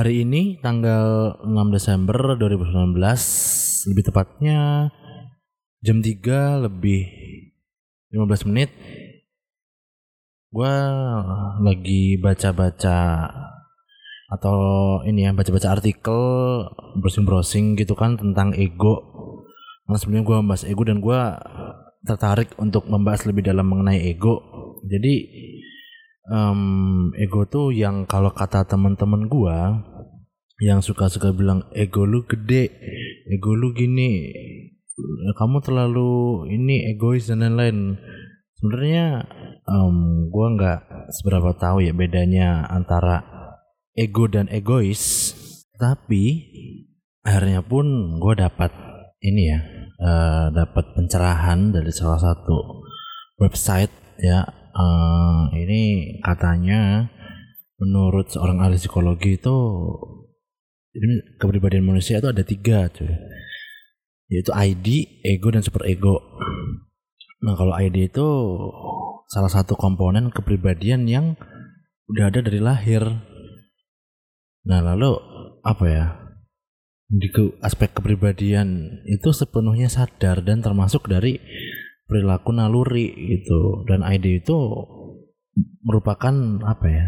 Hari ini tanggal 6 Desember 2019 lebih tepatnya jam 3 lebih 15 menit gua lagi baca-baca atau ini ya baca-baca artikel browsing-browsing gitu kan tentang ego. Karena sebenarnya gua membahas ego dan gua tertarik untuk membahas lebih dalam mengenai ego. Jadi um, ego tuh yang kalau kata teman-teman gua yang suka-suka bilang ego lu gede, ego lu gini, kamu terlalu ini egois dan lain-lain. Sebenarnya um, gua nggak seberapa tahu ya bedanya antara ego dan egois, tapi akhirnya pun gue dapat ini ya, uh, dapat pencerahan dari salah satu website ya. Uh, ini katanya menurut seorang ahli psikologi itu ini kepribadian manusia itu ada tiga cuy yaitu ID, ego dan super ego. Nah kalau ID itu salah satu komponen kepribadian yang udah ada dari lahir. Nah lalu apa ya? Di aspek kepribadian itu sepenuhnya sadar dan termasuk dari perilaku naluri gitu dan ID itu merupakan apa ya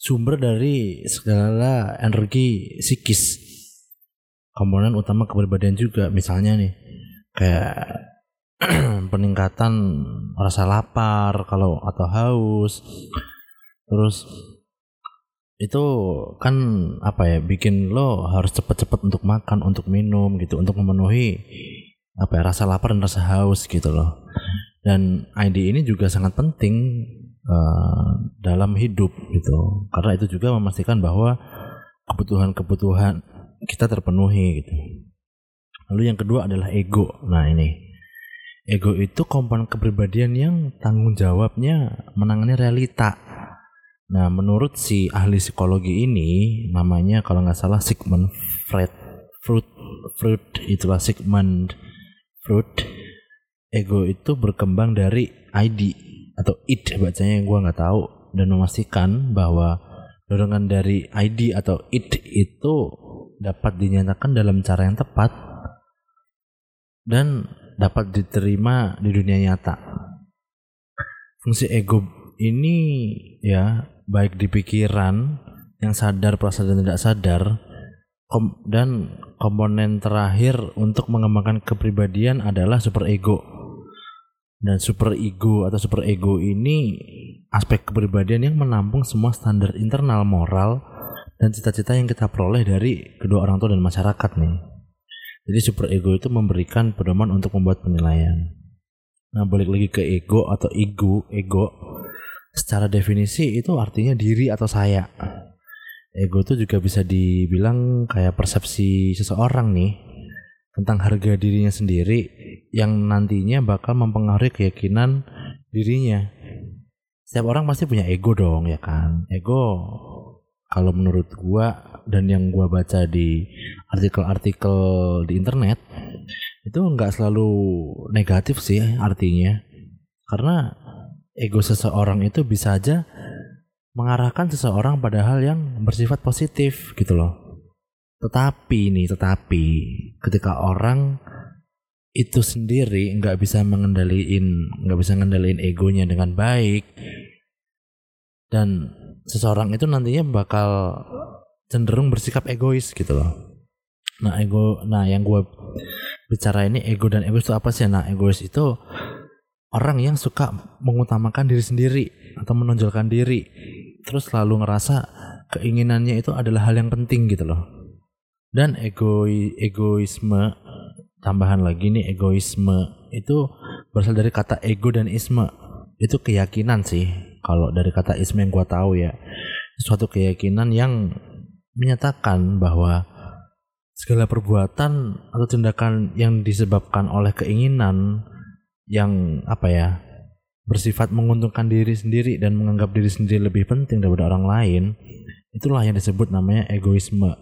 sumber dari segala energi psikis. Komponen utama kepribadian juga misalnya nih kayak peningkatan rasa lapar kalau atau haus. Terus itu kan apa ya bikin lo harus cepet-cepet untuk makan untuk minum gitu untuk memenuhi apa ya rasa lapar dan rasa haus gitu loh. Dan ID ini juga sangat penting uh, dalam hidup gitu. Karena itu juga memastikan bahwa kebutuhan-kebutuhan kita terpenuhi gitu. Lalu yang kedua adalah ego. Nah ini. Ego itu komponen kepribadian yang tanggung jawabnya menangani realita. Nah menurut si ahli psikologi ini namanya kalau nggak salah Sigmund Freud Freud Freud itulah Sigmund Freud ego itu berkembang dari ID atau id bacanya yang gue nggak tahu dan memastikan bahwa dorongan dari ID atau id itu dapat dinyatakan dalam cara yang tepat dan dapat diterima di dunia nyata. Fungsi ego ini ya baik di pikiran yang sadar, perasa dan tidak sadar kom dan komponen terakhir untuk mengembangkan kepribadian adalah super ego. Dan super ego atau super ego ini aspek kepribadian yang menampung semua standar internal moral dan cita-cita yang kita peroleh dari kedua orang tua dan masyarakat nih. Jadi super ego itu memberikan pedoman untuk membuat penilaian. Nah, balik lagi ke ego atau ego, ego secara definisi itu artinya diri atau saya ego itu juga bisa dibilang kayak persepsi seseorang nih tentang harga dirinya sendiri yang nantinya bakal mempengaruhi keyakinan dirinya. Setiap orang pasti punya ego dong ya kan. Ego kalau menurut gua dan yang gua baca di artikel-artikel di internet itu nggak selalu negatif sih artinya. Karena ego seseorang itu bisa aja mengarahkan seseorang pada hal yang bersifat positif gitu loh. Tetapi nih, tetapi ketika orang itu sendiri nggak bisa mengendaliin, nggak bisa mengendaliin egonya dengan baik, dan seseorang itu nantinya bakal cenderung bersikap egois gitu loh. Nah ego, nah yang gue bicara ini ego dan egois itu apa sih? Nah egois itu orang yang suka mengutamakan diri sendiri atau menonjolkan diri terus selalu ngerasa keinginannya itu adalah hal yang penting gitu loh dan egoi egoisme tambahan lagi nih egoisme itu berasal dari kata ego dan isme. Itu keyakinan sih kalau dari kata isme yang gua tahu ya. Suatu keyakinan yang menyatakan bahwa segala perbuatan atau tindakan yang disebabkan oleh keinginan yang apa ya bersifat menguntungkan diri sendiri dan menganggap diri sendiri lebih penting daripada orang lain itulah yang disebut namanya egoisme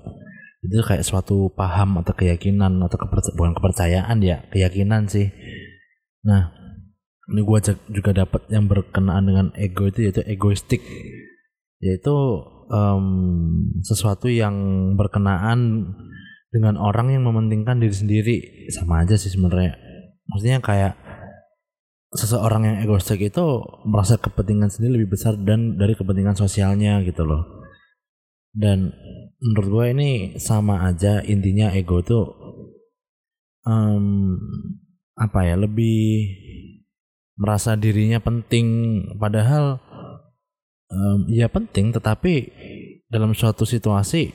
itu kayak suatu paham atau keyakinan atau kepercayaan, bukan kepercayaan ya keyakinan sih. Nah ini gue juga dapat yang berkenaan dengan ego itu yaitu egoistik. Yaitu em, sesuatu yang berkenaan dengan orang yang mementingkan diri sendiri. Sama aja sih sebenarnya. Maksudnya kayak seseorang yang egoistik itu merasa kepentingan sendiri lebih besar dan dari kepentingan sosialnya gitu loh. Dan menurut gue ini sama aja intinya ego itu em, apa ya lebih merasa dirinya penting. Padahal em, ya penting tetapi dalam suatu situasi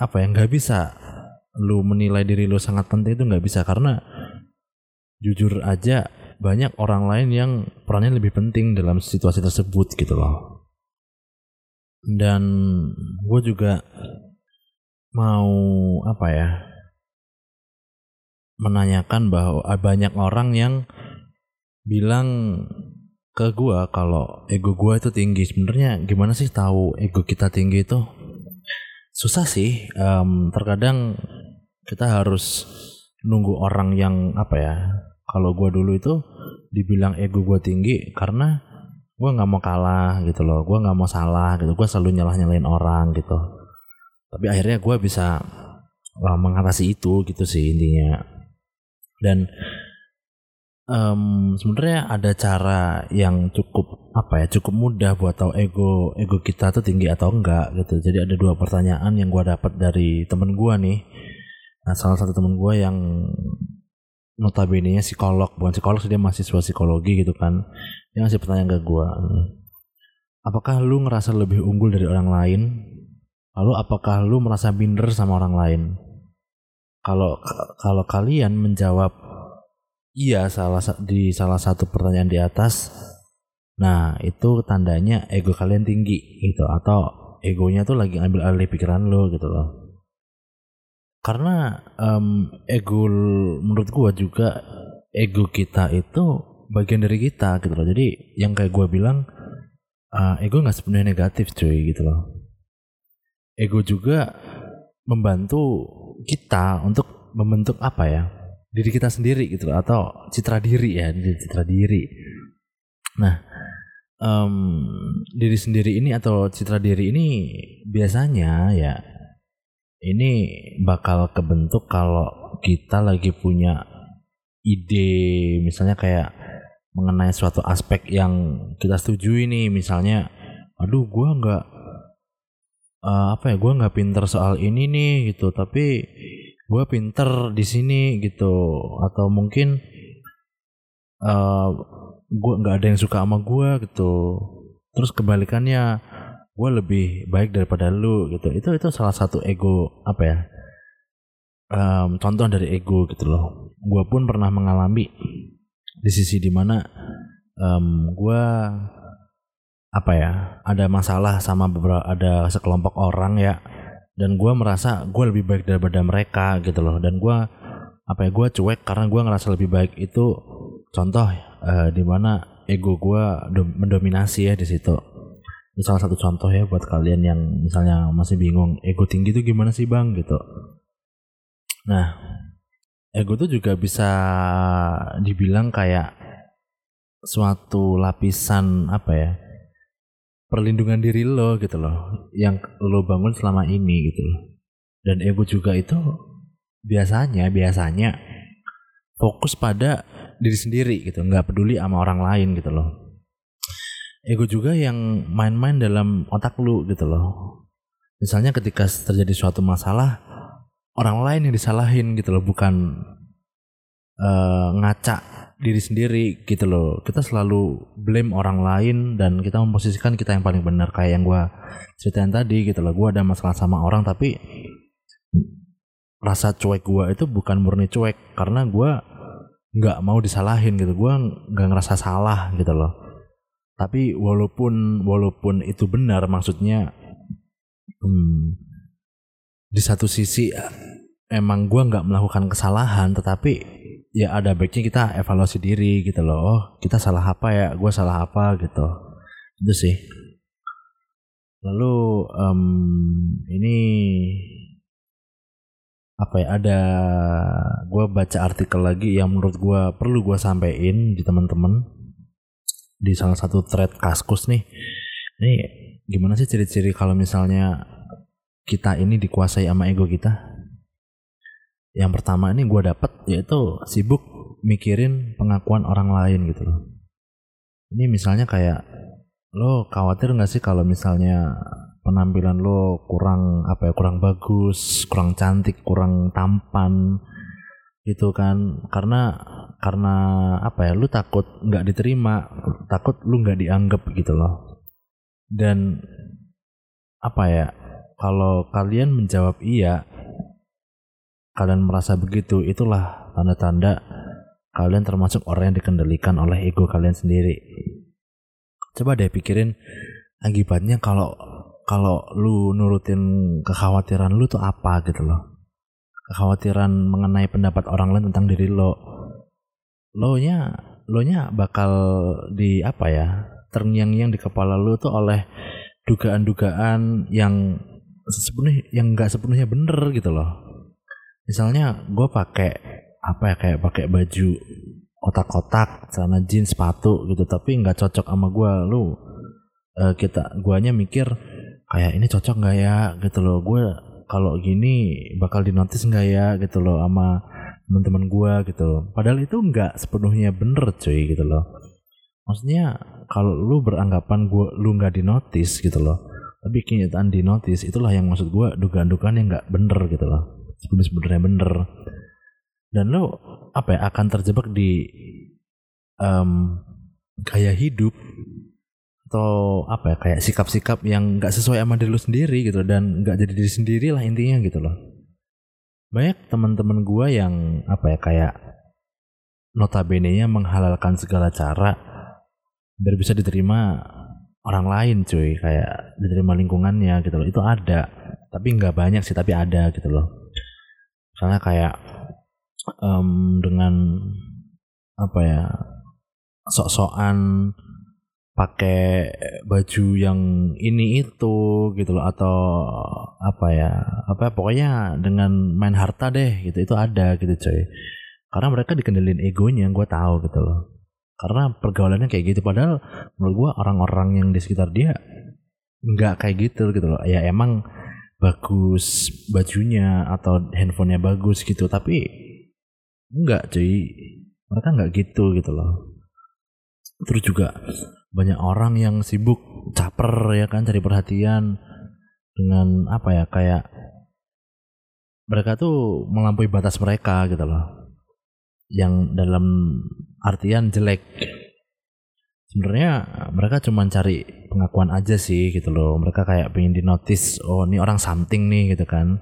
apa ya nggak bisa lu menilai diri lu sangat penting itu nggak bisa. Karena jujur aja banyak orang lain yang perannya lebih penting dalam situasi tersebut gitu loh dan gue juga mau apa ya menanyakan bahwa banyak orang yang bilang ke gua kalau ego gua itu tinggi. Sebenarnya gimana sih tahu ego kita tinggi itu? Susah sih Em, terkadang kita harus nunggu orang yang apa ya kalau gua dulu itu dibilang ego gua tinggi karena gua nggak mau kalah gitu loh. Gua nggak mau salah gitu. Gua selalu nyalah nyalain orang gitu. Tapi akhirnya gua bisa uh, mengatasi itu gitu sih intinya. Dan em, sebenarnya ada cara yang cukup apa ya cukup mudah buat tahu ego ego kita tuh tinggi atau enggak gitu. Jadi ada dua pertanyaan yang gua dapat dari temen gua nih. Nah salah satu temen gua yang notabene nya psikolog bukan psikolog dia mahasiswa psikologi gitu kan dia ngasih pertanyaan ke gua. Apakah lu ngerasa lebih unggul dari orang lain? Lalu apakah lu merasa minder sama orang lain? Kalau kalau kalian menjawab iya salah sa- di salah satu pertanyaan di atas nah itu tandanya ego kalian tinggi gitu atau egonya tuh lagi ambil alih pikiran lo gitu loh. Karena em, ego menurut gua juga ego kita itu bagian dari kita gitu loh. Jadi yang kayak gua bilang eh, ego nggak sepenuhnya negatif cuy gitu loh. Ego juga membantu kita untuk membentuk apa ya diri kita sendiri gitu loh atau citra diri ya citra diri. Nah em, diri sendiri ini atau citra diri ini biasanya ya ini bakal kebentuk kalau kita lagi punya ide misalnya kayak mengenai suatu aspek yang kita setujui nih. Misalnya aduh gua nggak eh, apa ya gua nggak pinter soal ini nih gitu. Tapi gua pinter di sini gitu. Atau mungkin eh gua nggak ada yang suka sama gua gitu. Terus kebalikannya gue lebih baik daripada lu gitu. Itu itu salah satu ego apa ya Em, contoh dari ego gitu loh. Gue pun pernah mengalami di sisi di mana em, gue apa ya ada masalah sama beberapa ada sekelompok orang ya. Dan gue merasa gue lebih baik daripada mereka gitu loh. Dan gue apa ya gue cuek karena gue ngerasa lebih baik itu contoh eh, di mana ego gue dom- mendominasi ya di situ. Itu salah satu contoh ya buat kalian yang misalnya masih bingung ego tinggi itu gimana sih bang? Gitu. Nah ego itu juga bisa dibilang kayak suatu lapisan apa ya perlindungan diri lo gitu loh yang lo bangun selama ini gitu loh. Dan ego juga itu biasanya biasanya fokus pada diri sendiri gitu nggak peduli sama orang lain gitu loh. Ego juga yang main-main dalam otak lu gitu loh. Misalnya ketika terjadi suatu masalah orang lain yang disalahin gitu loh bukan eh, ngaca diri sendiri gitu loh. Kita selalu blame orang lain dan kita memposisikan kita yang paling benar. Kayak yang gua ceritain tadi gitu loh gua ada masalah sama orang tapi rasa cuek gua itu bukan murni cuek karena gua nggak mau disalahin gitu. Gua nggak ngerasa salah gitu loh. Tapi walaupun walaupun itu benar maksudnya hmm, di satu sisi emang gua nggak melakukan kesalahan tetapi ya ada baiknya kita evaluasi diri gitu loh. Oh kita salah apa ya? Gua salah apa gitu. Itu sih. Lalu em, ini apa ya? Ada gua baca artikel lagi yang menurut gua perlu gua sampein di teman-teman. Di salah satu thread kaskus nih. Ini gimana sih ciri-ciri kalau misalnya kita ini dikuasai sama ego kita? Yang pertama ini gue dapet yaitu sibuk mikirin pengakuan orang lain gitu loh. Ini misalnya kayak lo khawatir nggak sih kalau misalnya penampilan lo kurang apa ya kurang bagus, kurang cantik, kurang tampan gitu kan karena karena apa ya lu takut nggak diterima takut lu nggak dianggap gitu loh dan apa ya kalau kalian menjawab iya kalian merasa begitu itulah tanda-tanda kalian termasuk orang yang dikendalikan oleh ego kalian sendiri. Coba deh pikirin akibatnya kalau kalau lu nurutin kekhawatiran lu tuh apa gitu loh. Kekhawatiran mengenai pendapat orang lain tentang diri lo. Lo nya lo nya bakal di apa ya terngiang-ngiang di kepala lo tuh oleh dugaan-dugaan yang sepenuhnya yang nggak sepenuhnya bener gitu loh misalnya gue pakai apa ya kayak pakai baju kotak-kotak celana jeans sepatu gitu tapi nggak cocok sama gue lo uh, kita guanya mikir kayak ini cocok nggak ya gitu loh gue kalau gini bakal dinotis nggak ya gitu loh sama teman-teman gua gitu loh. Padahal itu nggak sepenuhnya bener cuy gitu loh. Maksudnya kalau lu beranggapan gua lu nggak dinotis gitu loh. Tapi kenyataan dinotis itulah yang maksud gua dugaan-dugaan yang nggak bener gitu loh. Sebenarnya bener. Dan lo apa ya akan terjebak di um, gaya hidup atau apa ya kayak sikap-sikap yang nggak sesuai sama diri lu sendiri gitu dan nggak jadi diri sendiri lah intinya gitu loh banyak teman-teman gue yang apa ya kayak notabene nya menghalalkan segala cara biar bisa diterima orang lain cuy. Kayak diterima lingkungannya gitu loh. Itu ada tapi nggak banyak sih tapi ada gitu loh. Misalnya kayak um, dengan apa ya sok-sokan pakai baju yang ini itu gitu loh atau apa ya apa pokoknya dengan main harta deh gitu. Itu ada gitu coy karena mereka dikendalin egonya gue tahu gitu loh karena pergaulannya kayak gitu. Padahal menurut gue orang-orang yang di sekitar dia nggak kayak gitu gitu loh. Ya emang bagus bajunya atau handphonenya bagus gitu. Tapi enggak cuy. Mereka nggak gitu gitu loh. Terus juga banyak orang yang sibuk caper ya kan cari perhatian dengan apa ya kayak mereka tuh melampaui batas mereka gitu loh. Yang dalam artian jelek. Sebenarnya mereka cuma cari pengakuan aja sih gitu loh. Mereka kayak pengen di notice oh ini orang something nih gitu kan.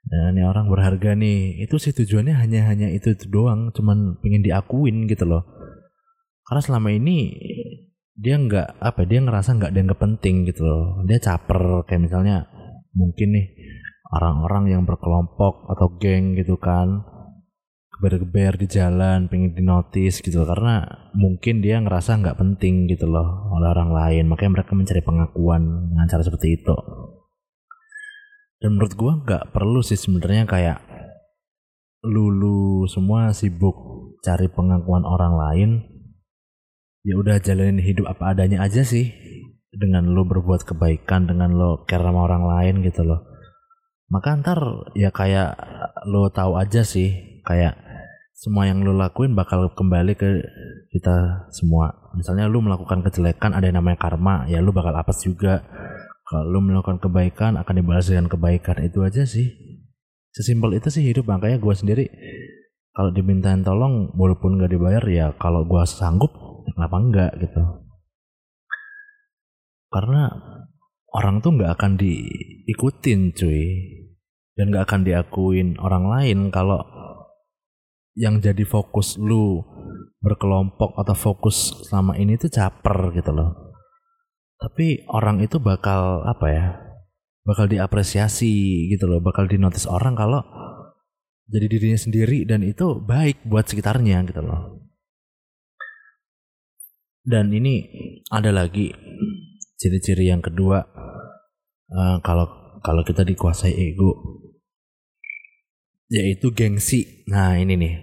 Dan ini orang berharga nih. Itu sih tujuannya hanya hanya itu, itu doang. Cuman pengen diakuin gitu loh. Karena selama ini dia nggak apa dia ngerasa nggak dianggap penting gitu loh. Dia caper kayak misalnya mungkin nih orang-orang yang berkelompok atau geng gitu kan geber-geber di jalan pengen dinotis gitu loh. karena mungkin dia ngerasa nggak penting gitu loh oleh orang lain. Makanya mereka mencari pengakuan dengan cara seperti itu. Dan menurut gua nggak perlu sih sebenarnya kayak lulu semua sibuk cari pengakuan orang lain. Ya udah jalanin hidup apa adanya aja sih. Dengan lo berbuat kebaikan dengan lo care sama orang lain gitu loh. Maka ntar ya kayak lo tahu aja sih kayak semua yang lo lakuin bakal kembali ke kita semua. Misalnya lo melakukan kejelekan ada yang namanya karma ya lo bakal apes juga. Kalau lo melakukan kebaikan akan dibalas dengan kebaikan. Itu aja sih. Sesimpel itu sih hidup. Makanya gue sendiri kalau dimintain tolong walaupun gak dibayar ya kalau gue sanggup kenapa enggak gitu. Karena orang tuh nggak akan diikutin cuy. Dan nggak akan diakuin orang lain kalau yang jadi fokus lu berkelompok atau fokus selama ini tuh caper gitu loh. Tapi orang itu bakal apa ya bakal diapresiasi gitu loh bakal dinotis orang kalau jadi dirinya sendiri dan itu baik buat sekitarnya gitu loh. Dan ini ada lagi ciri-ciri yang kedua uh, kalau kalau kita dikuasai ego yaitu gengsi. Nah ini nih,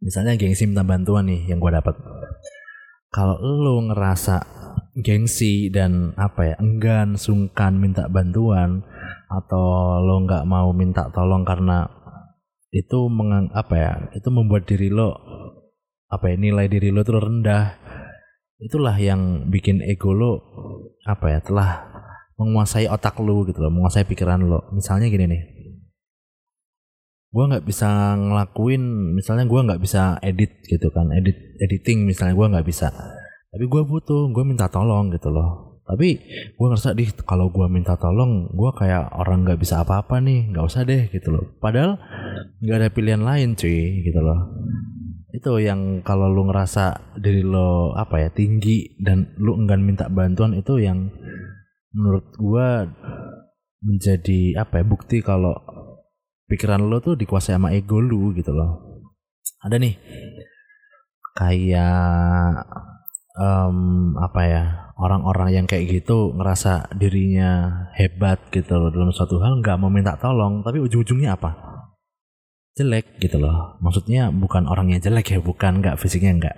misalnya gengsi minta bantuan nih yang gue dapat. Kalau lo ngerasa gengsi dan apa ya enggan sungkan minta bantuan atau lo nggak mau minta tolong karena itu mengang apa ya itu membuat diri lo apa ya nilai diri lo tuh rendah itulah yang bikin ego lo apa ya telah menguasai otak lo gitu loh menguasai pikiran lo misalnya gini nih gue nggak bisa ngelakuin misalnya gue nggak bisa edit gitu kan edit editing misalnya gue nggak bisa. Tapi gue butuh gue minta tolong gitu loh. Tapi gue ngerasa di kalau gue minta tolong gue kayak orang nggak bisa apa-apa nih nggak usah deh gitu loh. Padahal nggak ada pilihan lain cuy gitu loh. Itu yang kalau lu ngerasa diri lo apa ya tinggi dan lu enggan minta bantuan itu yang menurut gue menjadi apa ya bukti kalau pikiran lo tuh dikuasai sama ego lu gitu loh. Ada nih kayak um, apa ya orang-orang yang kayak gitu ngerasa dirinya hebat gitu loh dalam suatu hal nggak mau minta tolong tapi ujung-ujungnya apa? Jelek gitu loh. Maksudnya bukan orangnya jelek ya bukan nggak fisiknya nggak.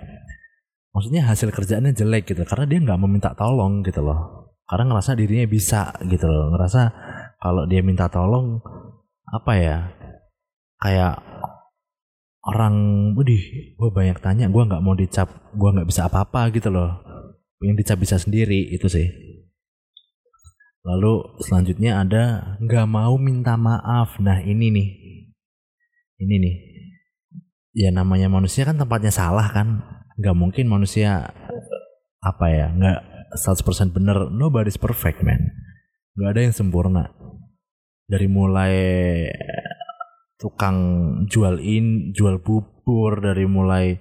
Maksudnya hasil kerjaannya jelek gitu karena dia nggak mau minta tolong gitu loh. Karena ngerasa dirinya bisa gitu loh. Ngerasa kalau dia minta tolong apa ya kayak orang Widih gue banyak tanya gue nggak mau dicap gue nggak bisa apa-apa gitu loh. Yang dicap bisa sendiri itu sih. Lalu selanjutnya ada nggak mau minta maaf. Nah ini nih. Ini nih. Ya namanya manusia kan tempatnya salah kan. Nggak mungkin manusia apa ya nggak 100% bener. Nobody's perfect man. Nggak ada yang sempurna dari mulai tukang jual in, jual bubur dari mulai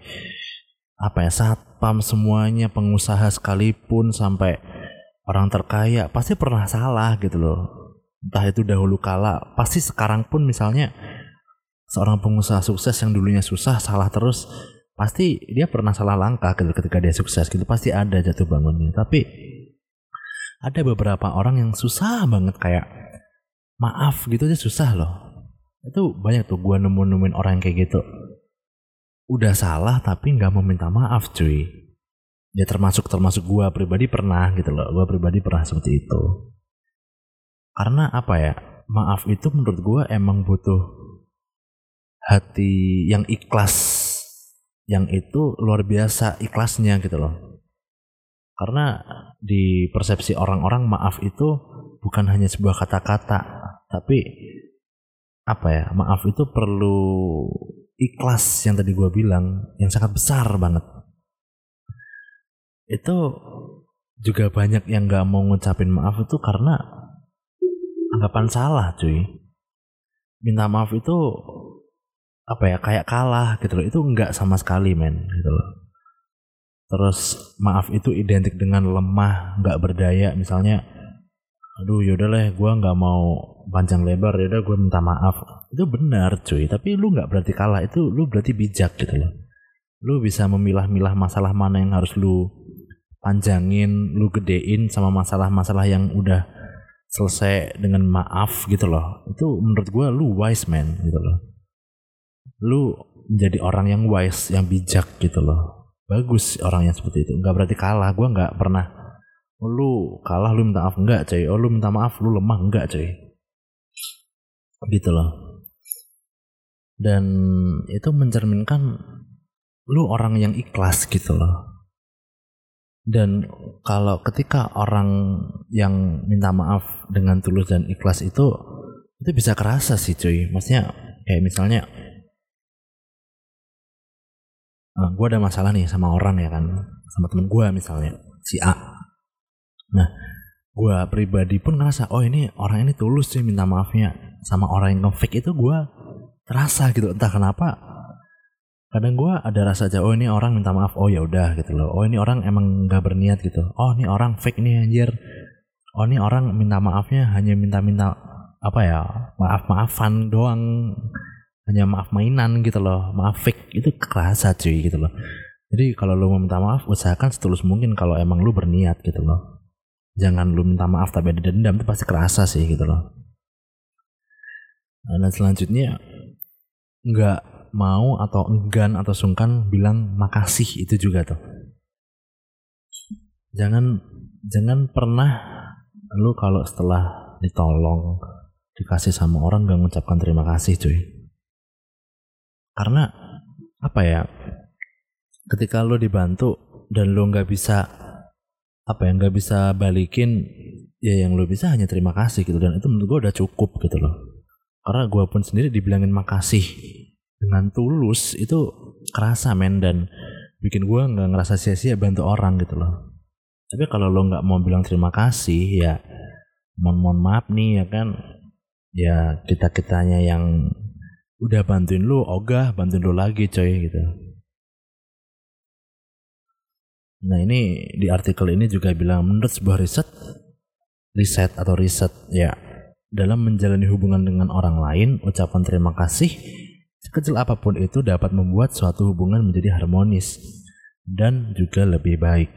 apa ya satpam semuanya pengusaha sekalipun sampai orang terkaya pasti pernah salah gitu loh. Entah itu dahulu kala, pasti sekarang pun misalnya seorang pengusaha sukses yang dulunya susah salah terus pasti dia pernah salah langkah gitu ketika dia sukses gitu pasti ada jatuh bangunnya tapi ada beberapa orang yang susah banget kayak maaf gitu aja susah loh. Itu banyak tuh gue nemu nemuin orang kayak gitu. Udah salah tapi nggak mau minta maaf cuy. Ya termasuk termasuk gue pribadi pernah gitu loh. Gue pribadi pernah seperti itu. Karena apa ya? Maaf itu menurut gue emang butuh hati yang ikhlas. Yang itu luar biasa ikhlasnya gitu loh. Karena di persepsi orang-orang maaf itu bukan hanya sebuah kata-kata tapi apa ya maaf itu perlu ikhlas yang tadi gue bilang yang sangat besar banget. Itu juga banyak yang gak mau ngucapin maaf itu karena anggapan salah cuy. Minta maaf itu apa ya kayak kalah gitu loh. Itu enggak sama sekali men gitu loh. Terus maaf itu identik dengan lemah nggak berdaya. Misalnya aduh yaudah lah gue nggak mau panjang lebar yaudah gue minta maaf. Itu benar cuy tapi lu nggak berarti kalah itu lu berarti bijak gitu loh. Lu bisa memilah-milah masalah mana yang harus lu panjangin lu gedein sama masalah-masalah yang udah selesai dengan maaf gitu loh. Itu menurut gue lu wise man gitu loh. Lu menjadi orang yang wise yang bijak gitu loh. Bagus orang yang seperti itu nggak berarti kalah. Gue nggak pernah oh, lu kalah lu minta maaf enggak cuy? Oh lu minta maaf lu lemah enggak cuy? Gitu loh. Dan itu mencerminkan lu orang yang ikhlas gitu loh. Dan kalau ketika orang yang minta maaf dengan tulus dan ikhlas itu itu bisa kerasa sih cuy. Maksudnya kayak misalnya eh, gue ada masalah nih sama orang ya kan sama temen gue misalnya si A Nah, gue pribadi pun ngerasa, oh ini orang ini tulus sih minta maafnya. Sama orang yang nge-fake itu gue terasa gitu, entah kenapa. Kadang gue ada rasa aja, oh ini orang minta maaf, oh ya udah gitu loh. Oh ini orang emang gak berniat gitu. Oh ini orang fake nih anjir. Oh ini orang minta maafnya hanya minta-minta apa ya maaf-maafan doang. Hanya maaf mainan gitu loh. Maaf fake itu kerasa cuy gitu loh. Jadi kalau lo mau minta maaf, usahakan setulus mungkin kalau emang lu berniat gitu loh jangan lu minta maaf tapi ada dendam itu pasti kerasa sih gitu loh. Nah, dan selanjutnya nggak mau atau enggan atau sungkan bilang makasih itu juga tuh. Jangan jangan pernah lu kalau setelah ditolong dikasih sama orang gak mengucapkan terima kasih cuy. Karena apa ya ketika lu dibantu dan lu nggak bisa apa ya nggak bisa balikin ya yang lu bisa hanya terima kasih gitu. Dan itu menurut gue udah cukup gitu loh. Karena gue pun sendiri dibilangin makasih dengan tulus itu kerasa men. Dan bikin gue nggak ngerasa sia-sia bantu orang gitu loh. Tapi kalau lo nggak mau bilang terima kasih ya mohon mohon maaf nih ya kan. Ya kita kitanya yang udah bantuin lu ogah bantuin lu lagi coy gitu nah ini di artikel ini juga bilang menurut sebuah riset riset atau riset ya dalam menjalani hubungan dengan orang lain, ucapan terima kasih sekecil apa pun itu dapat membuat suatu hubungan menjadi harmonis dan juga lebih baik.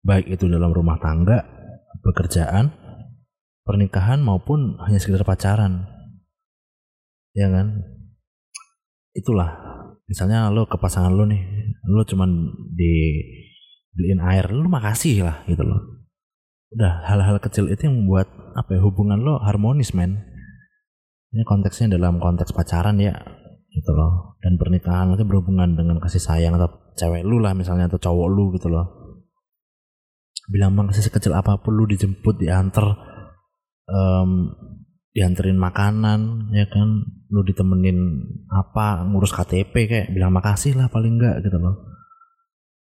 Baik itu dalam rumah tangga, pekerjaan, pernikahan maupun hanya sekedar pacaran. Ya kan? Itulah. Misalnya lo ke pasangan lo nih, lo cuman dibeliin air, lo makasih lah gitu loh. Udah hal-hal kecil itu yang membuat apa ya hubungan lo harmonis men. Ini konteksnya dalam konteks pacaran ya gitu loh. Dan pernikahan itu berhubungan dengan kasih sayang atau cewek lu lah misalnya atau cowok lu gitu loh. Bilang makasih sekecil apa pun lu dijemput diantar um, dianterin makanan ya kan lu ditemenin apa ngurus KTP kayak bilang makasih lah paling enggak gitu loh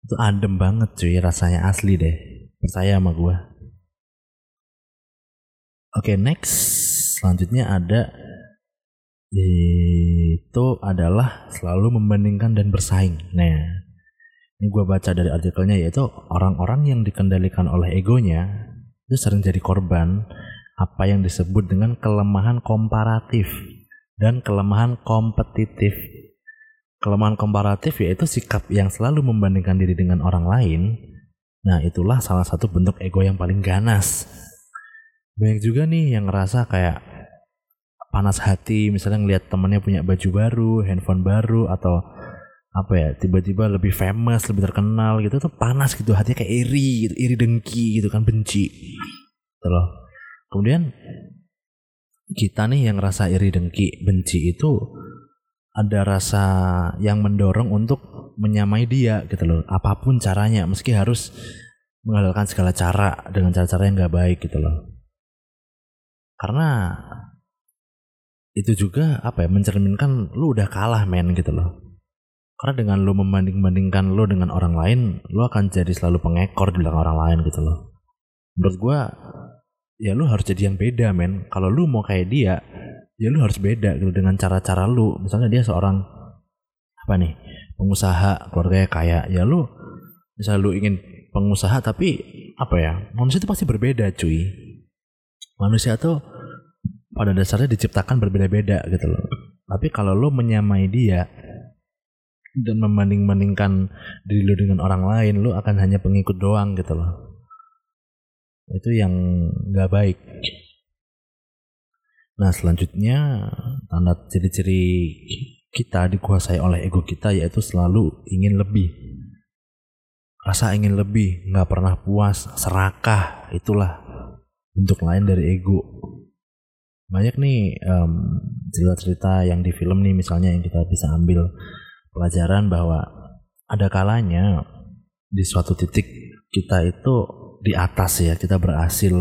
itu adem banget cuy rasanya asli deh percaya sama gue Oke, okay, next selanjutnya ada itu adalah selalu membandingkan dan bersaing. Nah, ini gue baca dari artikelnya yaitu orang-orang yang dikendalikan oleh egonya itu sering jadi korban apa yang disebut dengan kelemahan komparatif dan kelemahan kompetitif. Kelemahan komparatif yaitu sikap yang selalu membandingkan diri dengan orang lain. Nah, itulah salah satu bentuk ego yang paling ganas banyak juga nih yang ngerasa kayak panas hati misalnya ngelihat temennya punya baju baru, handphone baru atau apa ya tiba-tiba lebih famous, lebih terkenal gitu tuh panas gitu hatinya kayak iri gitu, iri dengki gitu kan benci. Gitu. Kemudian kita nih yang rasa iri dengki, benci itu ada rasa yang mendorong untuk menyamai dia gitu loh. Apa pun caranya meski harus mengandalkan segala cara dengan cara-cara yang gak baik gitu loh. Karena itu juga apa ya mencerminkan lu udah kalah men gitu loh. Karena dengan lu membanding-bandingkan lu dengan orang lain, lu akan jadi selalu pengekor di belakang orang lain gitu loh. Menurut gua ya lu harus jadi yang beda men. Kalau lu mau kayak dia, ya lu harus beda gitu dengan cara-cara lu. Misalnya dia seorang apa nih pengusaha keluarganya kaya, ya lu misalnya lu ingin pengusaha tapi apa ya manusia itu pasti berbeda cuy manusia tuh pada dasarnya diciptakan berbeda-beda gitu loh. Tapi kalau lo menyamai dia dan membanding-bandingkan diri lo dengan orang lain, lo akan hanya pengikut doang gitu loh. Itu yang gak baik. Nah selanjutnya tanda ciri-ciri kita dikuasai oleh ego kita yaitu selalu ingin lebih. Rasa ingin lebih, nggak pernah puas, serakah, itulah bentuk lain dari ego banyak nih um, cerita-cerita yang di film nih misalnya yang kita bisa ambil pelajaran bahwa ada kalanya di suatu titik kita itu di atas ya. Kita berhasil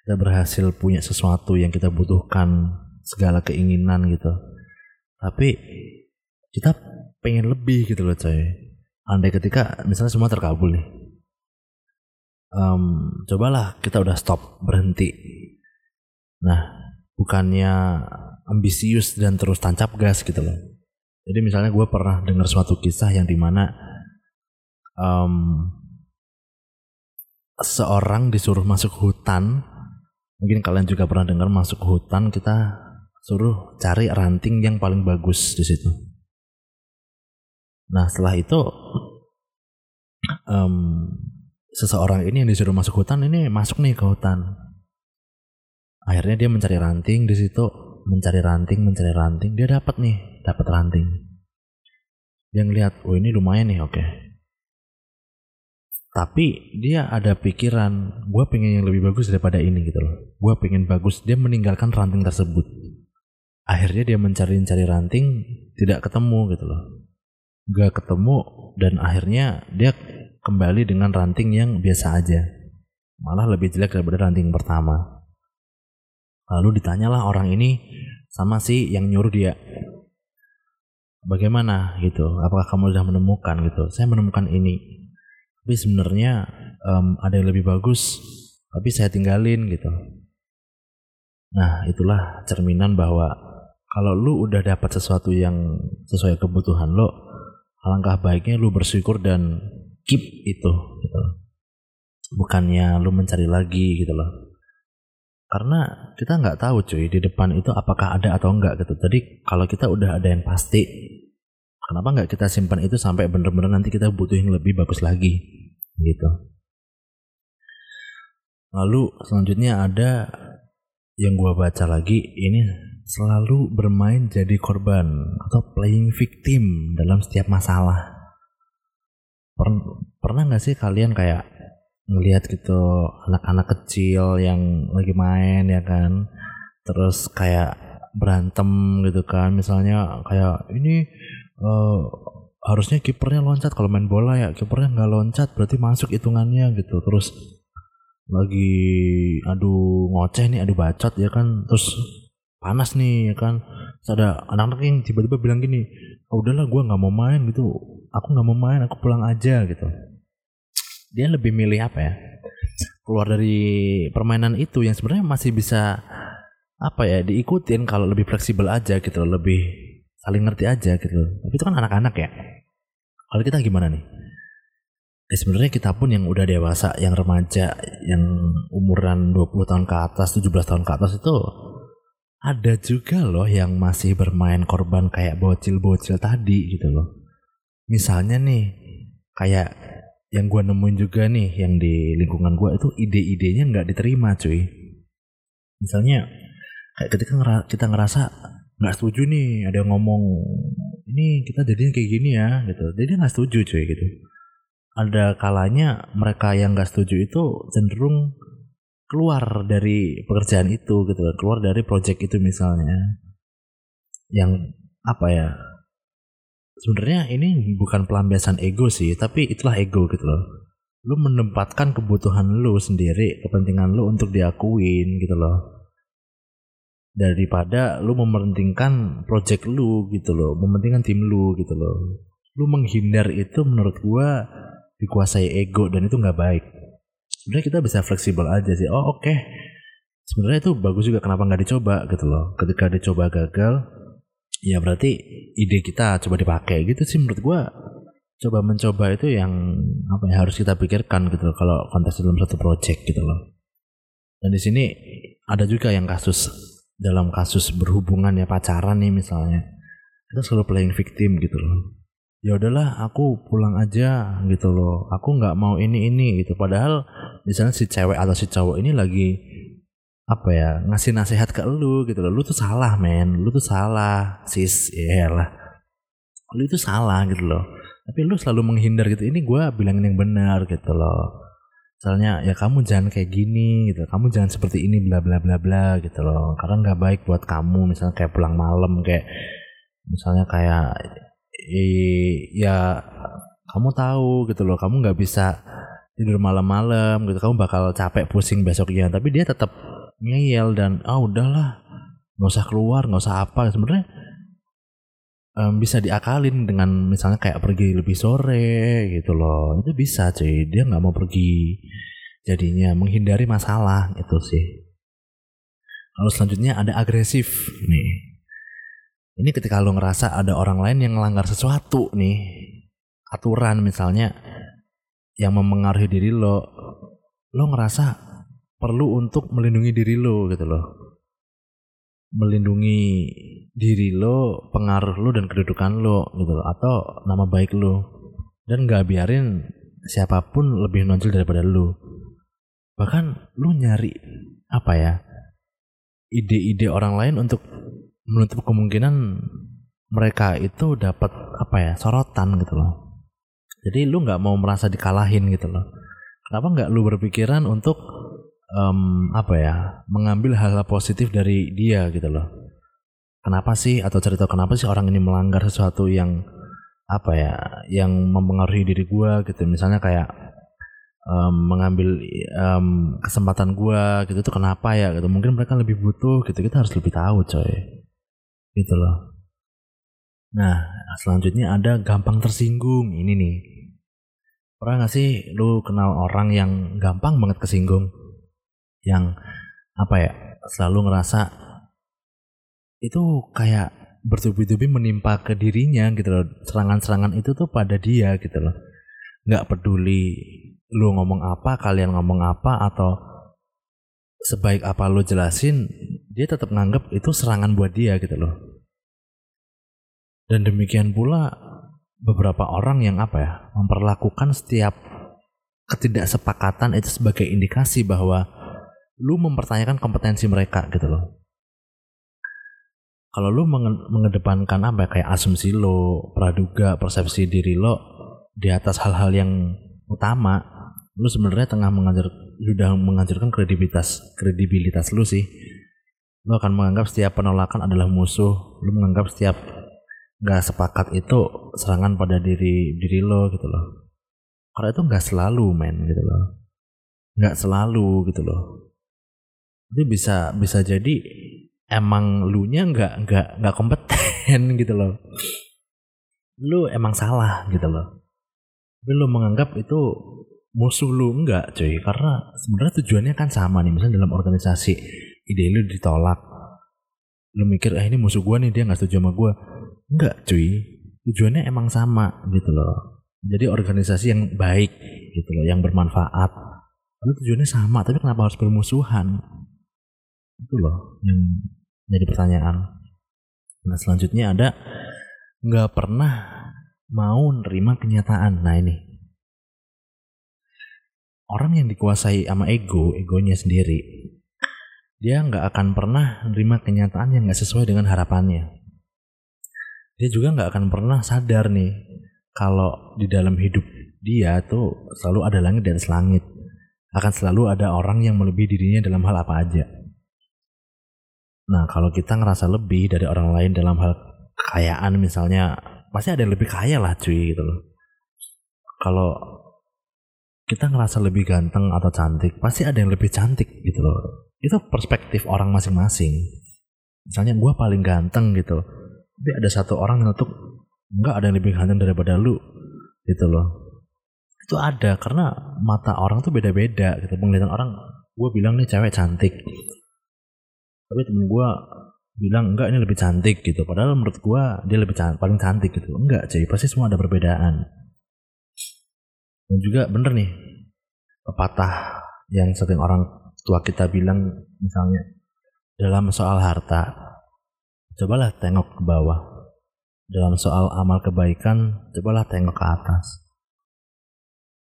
kita berhasil punya sesuatu yang kita butuhkan segala keinginan gitu. Tapi kita pengen lebih gitu loh coy. Andai ketika misalnya semua terkabul nih. Um, cobalah kita udah stop berhenti. Nah bukannya ambisius dan terus tancap gas gitu loh. Jadi misalnya gue pernah dengar suatu kisah yang di mana um, seorang disuruh masuk hutan mungkin kalian juga pernah dengar masuk hutan kita suruh cari ranting yang paling bagus di situ nah setelah itu um, seseorang ini yang disuruh masuk hutan ini masuk nih ke hutan. Akhirnya dia mencari ranting di situ, mencari ranting, mencari ranting, dia dapat nih, dapat ranting. Dia ngeliat, oh ini lumayan nih, oke. Tapi dia ada pikiran gue pengen yang lebih bagus daripada ini gitu loh. Gue pengen bagus. Dia meninggalkan ranting tersebut. Akhirnya dia mencari-cari ranting tidak ketemu gitu loh. Gak ketemu dan akhirnya dia kembali dengan ranting yang biasa aja. Malah lebih jelek daripada ranting pertama. Lalu ditanyalah orang ini sama si yang nyuruh dia bagaimana? gitu. Apakah kamu sudah menemukan? gitu. Saya menemukan ini tapi sebenarnya um, ada yang lebih bagus tapi saya tinggalin gitu. Nah itulah cerminan bahwa kalau lu udah dapat sesuatu yang sesuai kebutuhan lo alangkah baiknya lu bersyukur dan keep itu gitu. Bukannya lu mencari lagi gitu loh. Karena kita nggak tahu cuy di depan itu apakah ada atau enggak gitu. Jadi kalau kita udah ada yang pasti Kenapa nggak kita simpan itu sampai bener-bener nanti kita butuhin lebih bagus lagi gitu. Lalu selanjutnya ada yang gua baca lagi ini selalu bermain jadi korban atau playing victim dalam setiap masalah. Per pernah nggak sih kalian kayak ngelihat gitu anak-anak kecil yang lagi main ya kan, terus kayak berantem gitu kan, misalnya kayak ini uh, harusnya kipernya loncat kalau main bola ya. Kipernya nggak loncat berarti masuk hitungannya gitu. Terus lagi adu ngoceh nih adu bacot ya kan. Terus panas nih ya kan. Terus ada anak-anak yang tiba-tiba bilang gini oh, udahlah gue nggak mau main gitu. Aku nggak mau main aku pulang aja gitu. Dia lebih milih apa ya? Keluar dari permainan itu yang sebenarnya masih bisa apa ya diikutin kalau lebih fleksibel aja gitu lebih saling ngerti aja gitu tapi itu kan anak-anak ya. Kalau kita gimana nih? Eh, sebenarnya kita pun yang udah dewasa yang remaja yang umuran 20 tahun ke atas 17 tahun ke atas itu ada juga loh yang masih bermain korban kayak bocil-bocil tadi gitu loh. Misalnya nih kayak yang gue nemuin juga nih yang di lingkungan gue itu ide-idenya nggak diterima cuy. Misalnya kayak ketika kita ngerasa nggak setuju nih ada ngomong ini kita jadinya kayak gini ya gitu. Jadi nggak setuju cuy gitu. Ada kalanya mereka yang nggak setuju itu cenderung keluar dari pekerjaan itu gitu keluar dari project itu misalnya. Yang apa ya sebenarnya ini bukan pelampiasan ego sih tapi itulah ego gitu loh. Lu menempatkan kebutuhan lu sendiri kepentingan lu untuk diakuin gitu loh daripada lu mementingkan project lu gitu loh, mementingkan tim lu gitu loh. Lu menghindar itu menurut gua dikuasai ego dan itu nggak baik. Sebenarnya kita bisa fleksibel aja sih. Oh oke, okay. sebenarnya itu bagus juga kenapa nggak dicoba gitu loh. Ketika dicoba gagal, ya berarti ide kita coba dipakai gitu sih menurut gua. Coba mencoba itu yang apa ya harus kita pikirkan gitu loh, kalau kontes dalam satu project gitu loh. Dan di sini ada juga yang kasus dalam kasus berhubungan ya pacaran nih misalnya. Kita selalu playing victim gitu loh. Ya udahlah aku pulang aja gitu loh. Aku nggak mau ini ini gitu. Padahal misalnya si cewek atau si cowok ini lagi apa ya ngasih nasihat ke lu gitu loh. Lu tuh salah men. Lu tuh salah sis. Ya lah lu itu salah gitu loh. Tapi lu selalu menghindar gitu. Ini gue bilangin yang benar gitu loh misalnya ya kamu jangan kayak gini gitu. Kamu jangan seperti ini bla bla bla bla gitu loh. Karena nggak baik buat kamu misalnya kayak pulang malam kayak misalnya kayak ya kamu tahu gitu loh. Kamu nggak bisa tidur malam-malam gitu. Kamu bakal capek pusing besoknya. Tapi dia tetap ngeyel dan ah udahlah nggak usah keluar nggak usah apa. Sebenarnya um, bisa diakalin dengan misalnya kayak pergi lebih sore gitu loh. Itu bisa cuy. Dia nggak mau pergi. Jadinya menghindari masalah itu sih. Lalu selanjutnya ada agresif nih. Ini ketika lo ngerasa ada orang lain yang melanggar sesuatu nih. Aturan misalnya yang memengaruhi diri lo lo ngerasa perlu untuk melindungi diri lo gitu loh melindungi diri lo, pengaruh lo dan kedudukan lo gitu loh atau nama baik lo dan gak biarin siapa pun lebih nonjol daripada lo. Bahkan lo nyari apa ya? ide-ide orang lain untuk menutup kemungkinan mereka itu dapat apa ya? sorotan gitu loh. Jadi lu nggak mau merasa dikalahin gitu loh. Kenapa nggak lu berpikiran untuk um, apa ya mengambil hal-hal positif dari dia gitu loh. Kenapa sih atau cerita kenapa sih orang ini melanggar sesuatu yang apa ya yang mempengaruhi diri gua gitu. Misalnya kayak um, mengambil um, kesempatan gua gitu tuh kenapa ya gitu. Mungkin mereka lebih butuh gitu kita harus lebih tahu coy. Gitu loh. Nah selanjutnya ada gampang tersinggung ini nih. Pernah gak sih lu kenal orang yang gampang banget kesinggung yang apa ya selalu ngerasa itu kayak bertubi-tubi menimpa ke dirinya gitu loh serangan-serangan itu tuh pada dia gitu loh nggak peduli lu ngomong apa, kalian ngomong apa atau sebaik apa lu jelasin, dia tetap nganggep itu serangan buat dia gitu loh. Dan demikian pula beberapa orang yang apa ya, memperlakukan setiap ketidaksepakatan itu sebagai indikasi bahwa lu mempertanyakan kompetensi mereka gitu loh. Kalau lu mengedepankan apa ya, kayak asumsi lo, praduga, persepsi diri lo di atas hal-hal yang utama, lu sebenarnya tengah mengajar sudah mengajarkan kredibilitas kredibilitas lu sih. Lu akan menganggap setiap penolakan adalah musuh lu menganggap setiap nggak sepakat itu serangan pada diri diri lo gitu loh. Karena itu nggak selalu men gitu loh. Nggak selalu gitu loh itu bisa bisa jadi emang lu nya nggak nggak nggak kompeten gitu loh. Lu emang salah gitu loh. Tapi lu menganggap itu musuh lu enggak cuy. Karena sebenarnya tujuannya kan sama nih. Misalnya dalam organisasi ide lu ditolak. Lu mikir eh ini musuh gua nih dia nggak setuju sama gua. Enggak cuy. Tujuannya emang sama gitu loh. Jadi organisasi yang baik gitu loh yang bermanfaat. Lalu tujuannya sama tapi kenapa harus bermusuhan itu loh yang jadi pertanyaan nah selanjutnya ada nggak pernah mau nerima kenyataan nah ini orang yang dikuasai sama ego, egonya sendiri, dia nggak akan pernah menerima kenyataan yang nggak sesuai dengan harapannya. Dia juga nggak akan pernah sadar nih kalau di dalam hidup dia tuh selalu ada langit dan langit. Akan selalu ada orang yang melebihi dirinya dalam hal apa aja. Nah, kalau kita ngerasa lebih dari orang lain dalam hal kekayaan misalnya, pasti ada yang lebih kaya lah cuy gitu loh. Kalau kita ngerasa lebih ganteng atau cantik, pasti ada yang lebih cantik gitu loh. Itu perspektif orang masing-masing. Misalnya gue paling ganteng gitu, tapi ada satu orang yang tuh nggak ada yang lebih ganteng daripada lu gitu loh. Itu ada karena mata orang tuh beda-beda gitu. Penglihatan orang, gue bilang nih cewek cantik, tapi temen gue bilang enggak ini lebih cantik gitu. Padahal menurut gue dia lebih cantik, paling cantik gitu. Enggak cuy, pasti semua ada perbedaan. Dan juga bener nih, pepatah yang sering orang tua kita bilang misalnya dalam soal harta, cobalah tengok ke bawah. Dalam soal amal kebaikan, cobalah tengok ke atas.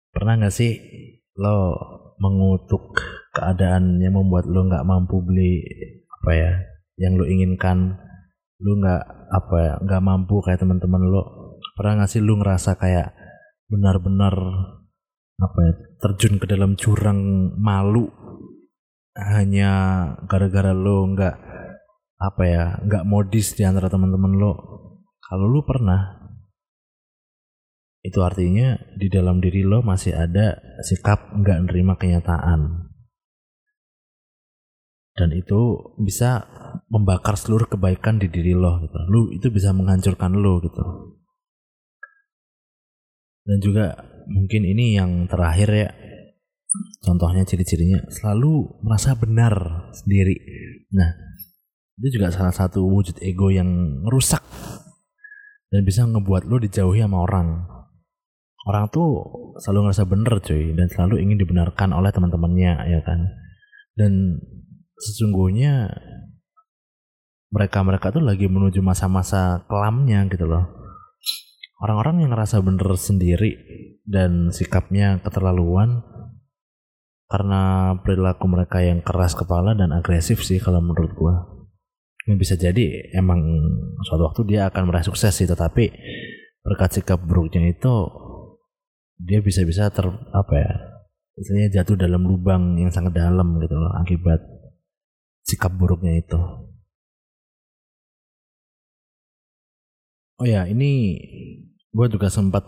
Pernah gak sih lo mengutuk keadaan yang membuat lo nggak mampu beli apa ya yang lo inginkan lo nggak apa ya nggak mampu kayak teman-teman lo pernah nggak sih lo ngerasa kayak benar-benar apa ya terjun ke dalam jurang malu? Hanya gara-gara lo nggak apa ya nggak modis di antara teman-teman lo kalau lo pernah itu artinya di dalam diri lo masih ada sikap nggak nerima kenyataan dan itu bisa membakar seluruh kebaikan di diri lo gitu. Lu itu bisa menghancurkan lo gitu. Dan juga mungkin ini yang terakhir ya. Contohnya ciri-cirinya selalu merasa benar sendiri. Nah itu juga salah satu wujud ego yang merusak dan bisa ngebuat lo dijauhi sama orang. Orang tuh selalu ngerasa bener cuy dan selalu ingin dibenarkan oleh teman-temannya ya kan? Dan sesungguhnya mereka-mereka tuh lagi menuju masa-masa kelamnya gitu loh orang-orang yang ngerasa bener sendiri dan sikapnya keterlaluan karena perilaku mereka yang keras kepala dan agresif sih kalau menurut gua. Ini bisa jadi emang suatu waktu dia akan meraih sukses sih tetapi berkat sikap buruknya itu dia bisa-bisa ter apa ya istilahnya jatuh dalam lubang yang sangat dalam gitu loh akibat sikap buruknya itu. Oh ya ini gue juga sempat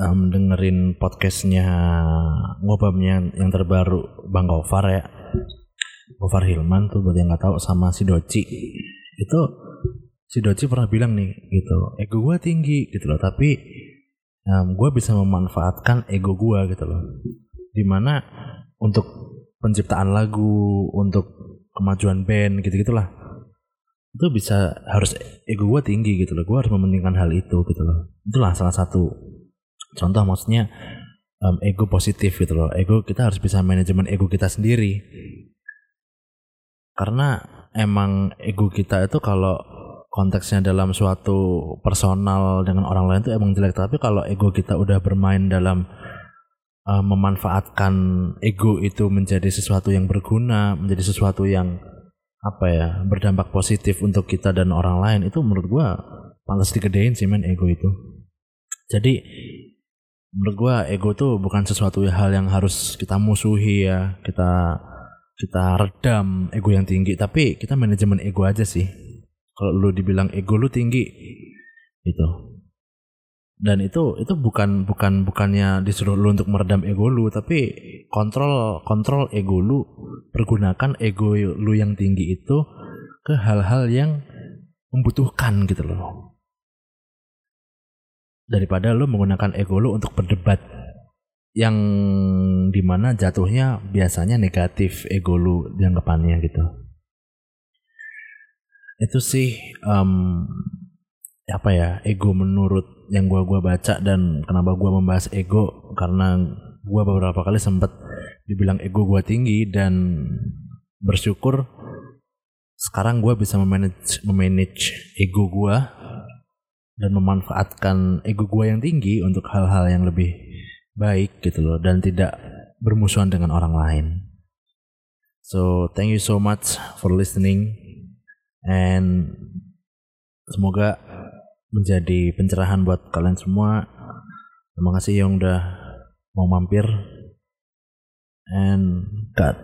um, dengerin podcastnya ngobamnya yang terbaru Bang Gofar ya. Gofar Hilman tuh buat yang nggak tahu sama si Doci. Itu si Doci pernah bilang nih gitu ego gue tinggi gitu loh. Tapi um, gue bisa memanfaatkan ego gue gitu loh. Di mana untuk penciptaan lagu untuk kemajuan band gitu gitulah itu bisa harus ego gue tinggi gitu loh. Gue harus mementingkan hal itu gitu loh. Itulah salah satu contoh maksudnya um, ego positif gitu loh. Ego kita harus bisa manajemen ego kita sendiri. Karena emang ego kita itu kalau konteksnya dalam suatu personal dengan orang lain itu emang jelek. Tapi kalau ego kita udah bermain dalam uh, memanfaatkan ego itu menjadi sesuatu yang berguna menjadi sesuatu yang apa ya berdampak positif untuk kita dan orang lain itu menurut gua pantas digedein sih men ego itu. Jadi menurut gua ego tuh bukan sesuatu hal yang harus kita musuhi ya kita kita redam ego yang tinggi tapi kita manajemen ego aja sih. Kalau lu dibilang ego lu tinggi itu dan itu itu bukan bukan bukannya disuruh lu untuk meredam ego lu tapi kontrol kontrol ego lu pergunakan ego lu yang tinggi itu ke hal-hal yang membutuhkan gitu loh. Daripada lu menggunakan ego lu untuk berdebat yang di mana jatuhnya biasanya negatif ego lu dianggapannya gitu. Itu sih um, apa ya ego menurut yang gua gua baca dan kenapa gua membahas ego karena gua beberapa kali sempat dibilang ego gua tinggi dan bersyukur sekarang gua bisa memanage memanage ego gua dan memanfaatkan ego gua yang tinggi untuk hal-hal yang lebih baik gitu loh dan tidak bermusuhan dengan orang lain. So thank you so much for listening and semoga menjadi pencerahan buat kalian semua. Terima kasih yang udah mau mampir. And God